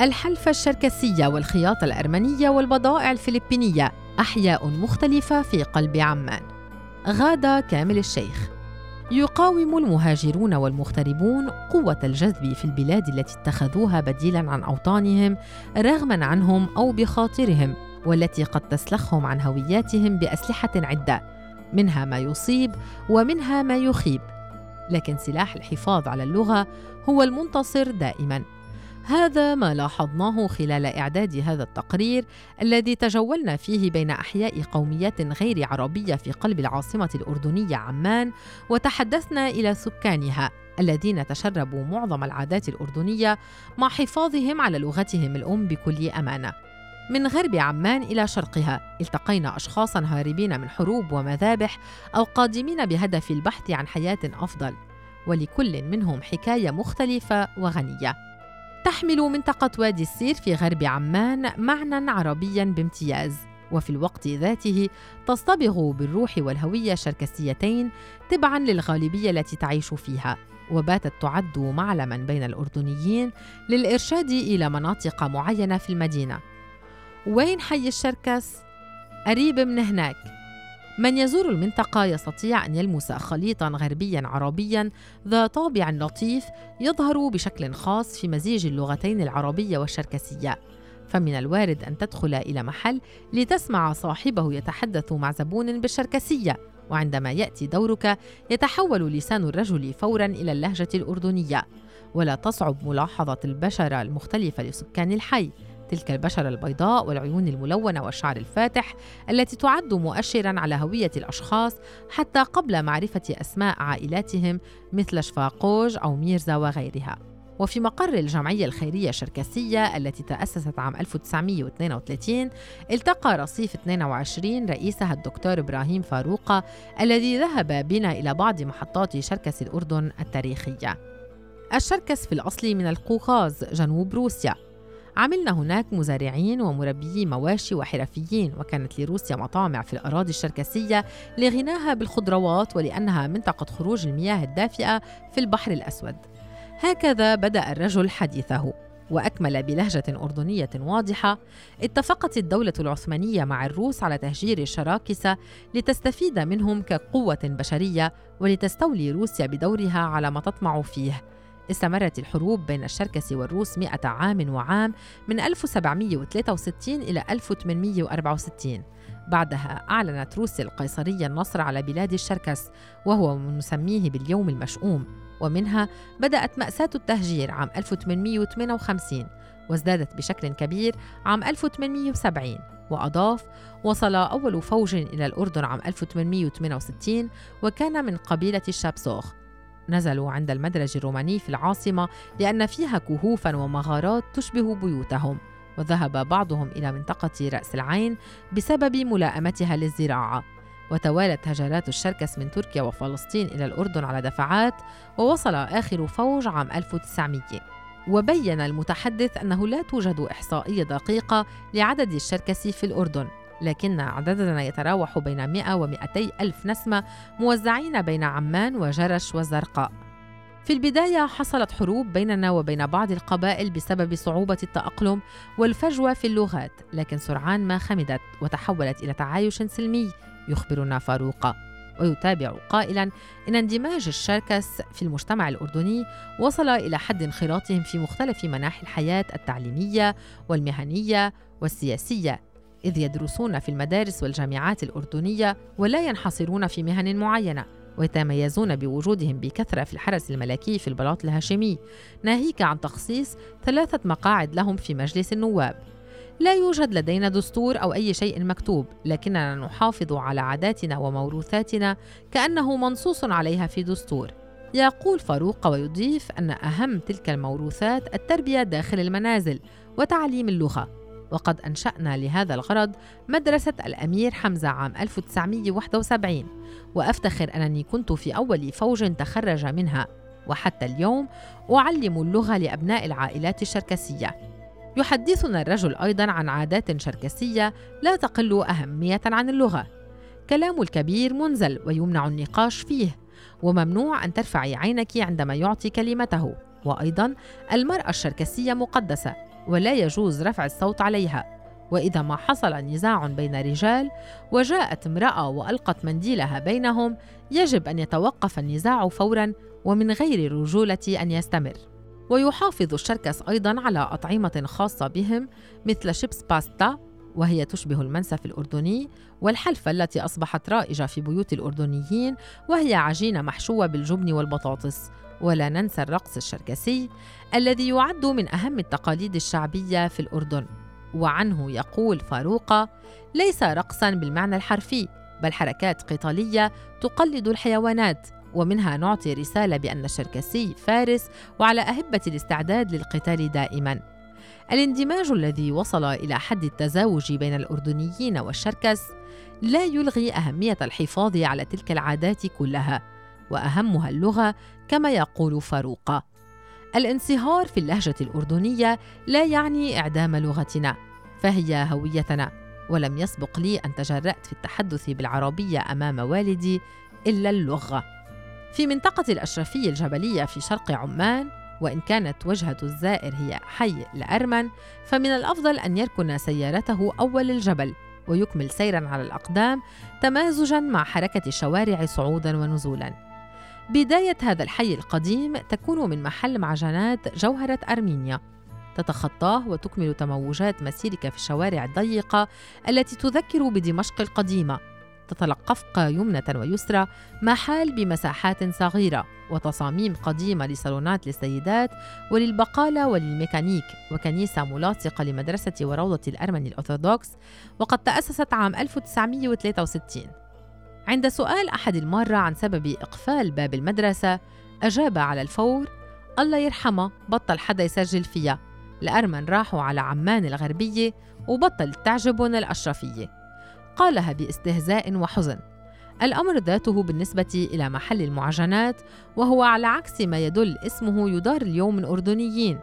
الحلفة الشركسية والخياطة الأرمنية والبضائع الفلبينية أحياء مختلفة في قلب عمان. غادة كامل الشيخ. يقاوم المهاجرون والمغتربون قوة الجذب في البلاد التي اتخذوها بديلا عن أوطانهم رغما عنهم أو بخاطرهم والتي قد تسلخهم عن هوياتهم بأسلحة عدة منها ما يصيب ومنها ما يخيب. لكن سلاح الحفاظ على اللغة هو المنتصر دائما. هذا ما لاحظناه خلال إعداد هذا التقرير الذي تجولنا فيه بين أحياء قوميات غير عربية في قلب العاصمة الأردنية عمان وتحدثنا إلى سكانها الذين تشربوا معظم العادات الأردنية مع حفاظهم على لغتهم الأم بكل أمانة. من غرب عمان إلى شرقها التقينا أشخاصا هاربين من حروب ومذابح أو قادمين بهدف البحث عن حياة أفضل ولكل منهم حكاية مختلفة وغنية تحمل منطقة وادي السير في غرب عمان معنى عربيا بامتياز. وفي الوقت ذاته تصطبغ بالروح والهوية الشركسيتين تبعا للغالبية التي تعيش فيها. وباتت تعد معلما بين الأردنيين للإرشاد إلى مناطق معينة في المدينة. وين حي الشركس؟ قريب من هناك. من يزور المنطقة يستطيع أن يلمس خليطا غربيا عربيا ذا طابع لطيف يظهر بشكل خاص في مزيج اللغتين العربية والشركسية. فمن الوارد أن تدخل إلى محل لتسمع صاحبه يتحدث مع زبون بالشركسية وعندما يأتي دورك يتحول لسان الرجل فورا إلى اللهجة الأردنية. ولا تصعب ملاحظة البشرة المختلفة لسكان الحي. تلك البشرة البيضاء والعيون الملونة والشعر الفاتح التي تعد مؤشرا على هوية الأشخاص حتى قبل معرفة أسماء عائلاتهم مثل شفاقوج أو ميرزا وغيرها. وفي مقر الجمعية الخيرية الشركسية التي تأسست عام 1932 التقى رصيف 22 رئيسها الدكتور إبراهيم فاروقة الذي ذهب بنا إلى بعض محطات شركس الأردن التاريخية. الشركس في الأصل من القوقاز جنوب روسيا. عملنا هناك مزارعين ومربيي مواشي وحرفيين وكانت لروسيا مطامع في الأراضي الشركسية لغناها بالخضروات ولأنها منطقة خروج المياه الدافئة في البحر الأسود. هكذا بدأ الرجل حديثه وأكمل بلهجة أردنية واضحة اتفقت الدولة العثمانية مع الروس على تهجير الشراكسة لتستفيد منهم كقوة بشرية ولتستولي روسيا بدورها على ما تطمع فيه. استمرت الحروب بين الشركس والروس مئة عام وعام من 1763 إلى 1864 بعدها أعلنت روسيا القيصرية النصر على بلاد الشركس وهو نسميه باليوم المشؤوم. ومنها بدأت مأساة التهجير عام 1858 وازدادت بشكل كبير عام 1870 وأضاف وصل أول فوج إلى الأردن عام 1868 وكان من قبيلة الشابسوخ. نزلوا عند المدرج الروماني في العاصمة لأن فيها كهوفا ومغارات تشبه بيوتهم وذهب بعضهم إلى منطقة رأس العين بسبب ملائمتها للزراعة. وتوالت هجرات الشركس من تركيا وفلسطين إلى الأردن على دفعات ووصل آخر فوج عام 1900 وبين المتحدث أنه لا توجد إحصائية دقيقة لعدد الشركسي في الأردن. لكن عددنا يتراوح بين 100 و 200 ألف نسمة موزعين بين عمان وجرش والزرقاء في البداية حصلت حروب بيننا وبين بعض القبائل بسبب صعوبة التأقلم والفجوة في اللغات، لكن سرعان ما خمدت وتحولت إلى تعايش سلمي، يخبرنا فاروق، ويتابع قائلا إن اندماج الشركس في المجتمع الأردني وصل إلى حد انخراطهم في مختلف مناحي الحياة التعليمية والمهنية والسياسية. إذ يدرسون في المدارس والجامعات الأردنية ولا ينحصرون في مهن معينة ويتميزون بوجودهم بكثرة في الحرس الملكي في البلاط الهاشمي. ناهيك عن تخصيص ثلاثة مقاعد لهم في مجلس النواب. لا يوجد لدينا دستور أو أي شيء مكتوب لكننا نحافظ على عاداتنا وموروثاتنا كأنه منصوص عليها في دستور. يقول فاروق ويضيف أن أهم تلك الموروثات التربية داخل المنازل وتعليم اللغة. وقد أنشأنا لهذا الغرض مدرسة الأمير حمزة عام 1971 وأفتخر أنني كنت في أول فوج تخرج منها وحتى اليوم أعلم اللغة لأبناء العائلات الشركسية. يحدثنا الرجل أيضا عن عادات شركسية لا تقل أهمية عن اللغة. كلام الكبير منزل ويمنع النقاش فيه وممنوع أن ترفعي عينك عندما يعطي كلمته. وأيضا المرأة الشركسية مقدسة. ولا يجوز رفع الصوت عليها. وإذا ما حصل نزاع بين رجال وجاءت امرأة وألقت منديلها بينهم يجب أن يتوقف النزاع فورا ومن غير رجولة أن يستمر. ويحافظ الشركس أيضا على أطعمة خاصة بهم مثل شيبس باستا وهي تشبه المنسف الأردني والحلفة التي أصبحت رائجة في بيوت الأردنيين وهي عجينة محشوة بالجبن والبطاطس. ولا ننسى الرقص الشركسي الذي يعد من أهم التقاليد الشعبية في الأردن. وعنه يقول فاروقة ليس رقصا بالمعنى الحرفي بل حركات قتالية تقلد الحيوانات. ومنها نعطي رسالة بأن الشركسي فارس وعلى أهبة الاستعداد للقتال دائما. الاندماج الذي وصل إلى حد التزاوج بين الأردنيين والشركس لا يلغي أهمية الحفاظ على تلك العادات كلها. وأهمها اللغة كما يقول فاروق. الانصهار في اللهجة الأردنية لا يعني إعدام لغتنا فهي هويتنا ولم يسبق لي أن تجرأت في التحدث بالعربية أمام والدي إلا اللغة. في منطقة الأشرفية الجبلية في شرق عمان وإن كانت وجهة الزائر هي حي الأرمن فمن الأفضل أن يركن سيارته أول الجبل ويكمل سيرا على الأقدام تمازجا مع حركة الشوارع صعودا ونزولا. بداية هذا الحي القديم تكون من محل معجنات جوهرة أرمينيا. تتخطاه وتكمل تموجات مسيرك في الشوارع الضيقة التي تذكر بدمشق القديمة. تتلقفك يمنة ويسرى ما حال بمساحات صغيرة وتصاميم قديمة لصالونات للسيدات وللبقالة وللميكانيك وكنيسة ملاصقة لمدرسة وروضة الأرمني الأرثوذكس وقد تأسست عام 1963 عند سؤال أحد المارة عن سبب إقفال باب المدرسة أجاب على الفور الله يرحمه بطل حدا يسجل فيها الأرمن راحوا على عمان الغربية وبطل تعجبهم الأشرفية. قالها باستهزاء وحزن. الأمر ذاته بالنسبة إلى محل المعجنات وهو على عكس ما يدل اسمه يدار اليوم من أردنيين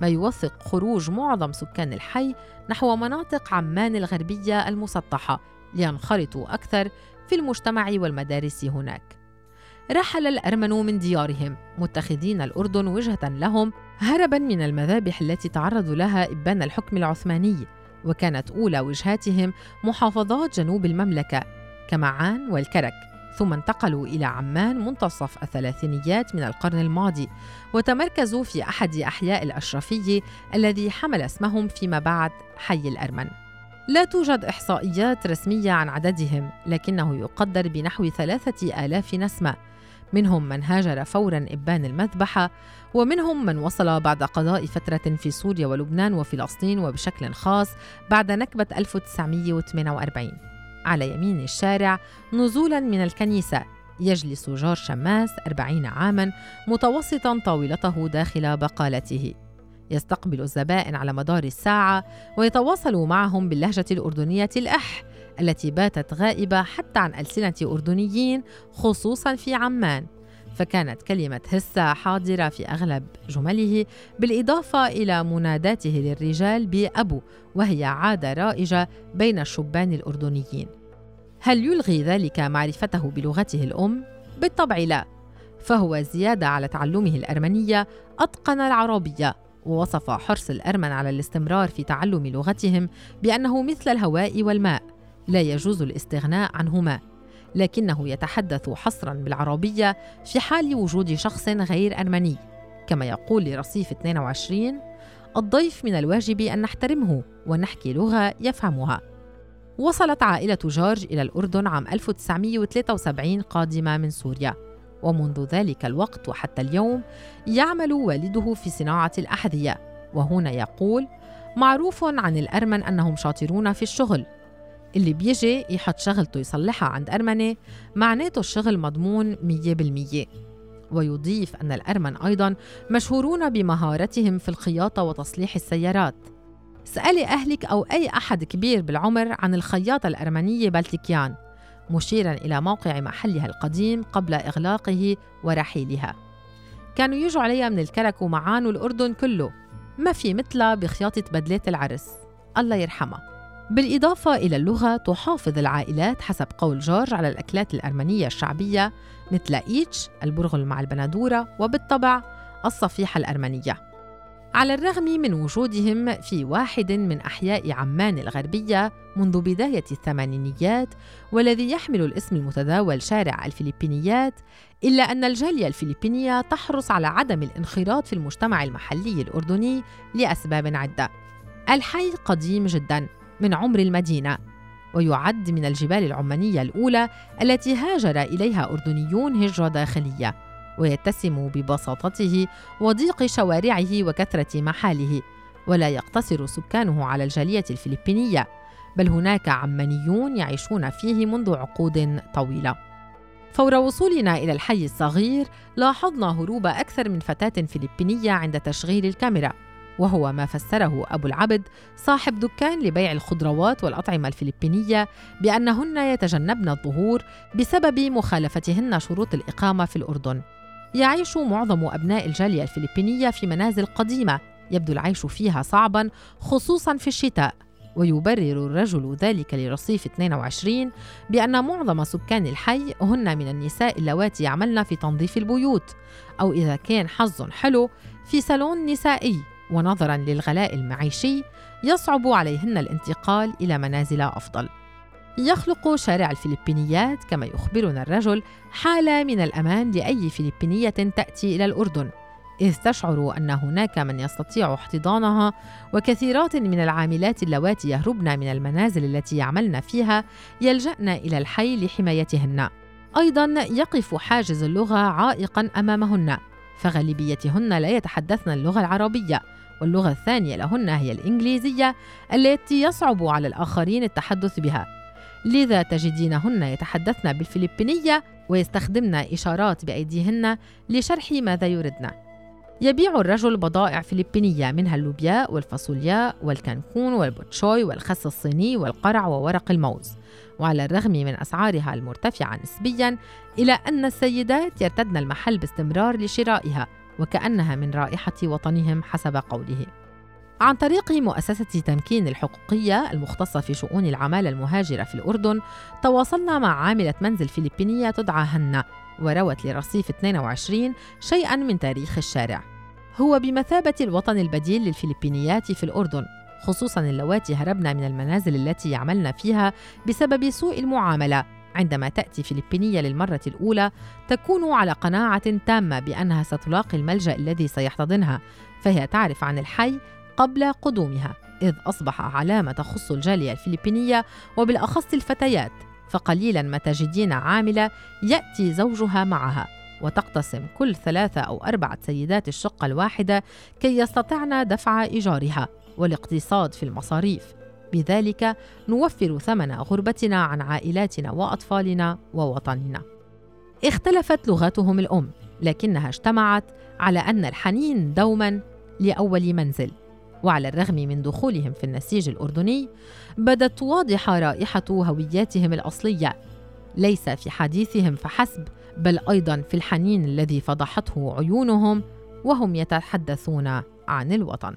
ما يوثق خروج معظم سكان الحي نحو مناطق عمان الغربية المسطحة لينخرطوا أكثر في المجتمع والمدارس هناك. رحل الأرمن من ديارهم متخذين الأردن وجهة لهم هربا من المذابح التي تعرضوا لها إبان الحكم العثماني وكانت أولى وجهاتهم محافظات جنوب المملكة كمعان والكرك ثم انتقلوا إلى عمان منتصف الثلاثينيات من القرن الماضي وتمركزوا في أحد أحياء الأشرفية الذي حمل اسمهم فيما بعد حي الأرمن. لا توجد إحصائيات رسمية عن عددهم لكنه يقدر بنحو ثلاثة آلاف نسمة. منهم من هاجر فورا إبان المذبحة ومنهم من وصل بعد قضاء فترة في سوريا ولبنان وفلسطين وبشكل خاص بعد نكبة 1948 على يمين الشارع نزولا من الكنيسة. يجلس جورج شماس أربعين عاما متوسطا طاولته داخل بقالته. يستقبل الزبائن على مدار الساعة ويتواصل معهم باللهجة الأردنية الأح التي باتت غائبة حتى عن ألسنة أردنيين خصوصا في عمان. فكانت كلمة هسة حاضرة في أغلب جمله بالإضافة إلى مناداته للرجال بأبو وهي عادة رائجة بين الشبان الأردنيين. هل يلغي ذلك معرفته بلغته الأم؟ بالطبع لا. فهو زيادة على تعلمه الأرمنية أتقن العربية. ووصف حرص الأرمن على الاستمرار في تعلم لغتهم بأنه مثل الهواء والماء لا يجوز الاستغناء عنهما لكنه يتحدث حصرا بالعربية في حال وجود شخص غير أرمني. كما يقول لرصيف 22 الضيف من الواجب أن نحترمه ونحكي لغة يفهمها. وصلت عائلة جورج إلى الأردن عام 1973 قادمة من سوريا. ومنذ ذلك الوقت وحتى اليوم يعمل والده في صناعة الأحذية. وهنا يقول معروف عن الأرمن أنهم شاطرون في الشغل. اللي بيجي يحط شغلته يصلحها عند أرمنة معناته الشغل مضمون مية بالمية. ويضيف أن الأرمن أيضا مشهورون بمهارتهم في الخياطة وتصليح السيارات. سألي أهلك أو أي أحد كبير بالعمر عن الخياطة الأرمنية بلتكيان مشيرا إلى موقع محلها القديم قبل إغلاقه ورحيلها. كانوا يجوا عليها من الكرك ومعان والأردن كله. ما في مثلها بخياطة بدلات العرس. الله يرحمها بالإضافة إلى اللغة تحافظ العائلات حسب قول جورج على الأكلات الأرمنية الشعبية مثل إيتش البرغل مع البندورة وبالطبع الصفيحة الأرمنية. على الرغم من وجودهم في واحد من أحياء عمان الغربية منذ بداية الثمانينيات والذي يحمل الاسم المتداول شارع الفلبينيات إلا أن الجالية الفلبينية تحرص على عدم الانخراط في المجتمع المحلي الأردني لأسباب عدة. الحي قديم جدا من عمر المدينة ويعد من الجبال العمانية الأولى التي هاجر إليها أردنيون هجرة داخلية. ويتسم ببساطته وضيق شوارعه وكثرة محاله ولا يقتصر سكانه على الجالية الفلبينية بل هناك عمانيون يعيشون فيه منذ عقود طويلة. فور وصولنا إلى الحي الصغير لاحظنا هروب أكثر من فتاة فلبينية عند تشغيل الكاميرا وهو ما فسره أبو العبد صاحب دكان لبيع الخضروات والأطعمة الفلبينية بأنهن يتجنبن الظهور بسبب مخالفتهن شروط الإقامة في الأردن. يعيش معظم أبناء الجالية الفلبينية في منازل قديمة يبدو العيش فيها صعبا خصوصا في الشتاء. ويبرر الرجل ذلك لرصيف 22 بأن معظم سكان الحي هن من النساء اللواتي يعملن في تنظيف البيوت أو إذا كان حظ حلو في صالون نسائي. ونظرا للغلاء المعيشي يصعب عليهن الانتقال إلى منازل أفضل. يخلق شارع الفلبينيات كما يخبرنا الرجل حالة من الأمان لأي فلبينية تأتي إلى الأردن. إذ تشعر أن هناك من يستطيع احتضانها وكثيرات من العاملات اللواتي يهربن من المنازل التي يعملن فيها يلجأن إلى الحي لحمايتهن. أيضا يقف حاجز اللغة عائقا أمامهن فغالبيتهن لا يتحدثن اللغة العربية واللغة الثانية لهن هي الإنجليزية التي يصعب على الآخرين التحدث بها. لذا تجدينهن يتحدثن بالفلبينية ويستخدمن إشارات بأيديهن لشرح ماذا يردن. يبيع الرجل بضائع فلبينية منها اللوبيا والفاصوليا والكانكون والبوتشوي والخس الصيني والقرع وورق الموز. وعلى الرغم من أسعارها المرتفعة نسبياً إلى أن السيدات يرتدن المحل باستمرار لشرائها وكأنها من رائحة وطنهم حسب قوله. عن طريق مؤسسة تمكين الحقوقية المختصة في شؤون العمالة المهاجرة في الأردن تواصلنا مع عاملة منزل فلبينية تدعى هنا وروت لرصيف 22 شيئا من تاريخ الشارع. هو بمثابة الوطن البديل للفلبينيات في الأردن خصوصا اللواتي هربن من المنازل التي يعملن فيها بسبب سوء المعاملة عندما تأتي فلبينية للمرة الأولى تكون على قناعة تامة بأنها ستلاقي الملجأ الذي سيحتضنها فهي تعرف عن الحي قبل قدومها إذ أصبح علامة تخص الجالية الفلبينية وبالأخص الفتيات فقليلا ما تجدين عاملة يأتي زوجها معها وتقتسم كل ثلاثة أو أربعة سيدات الشقة الواحدة كي يستطعن دفع إيجارها والاقتصاد في المصاريف. بذلك نوفر ثمن غربتنا عن عائلاتنا وأطفالنا ووطننا. اختلفت لغتهم الأم لكنها اجتمعت على أن الحنين دوما لأول منزل. وعلى الرغم من دخولهم في النسيج الأردني بدت واضحه رائحة هوياتهم الأصلية. ليس في حديثهم فحسب بل أيضا في الحنين الذي فضحته عيونهم وهم يتحدثون عن الوطن.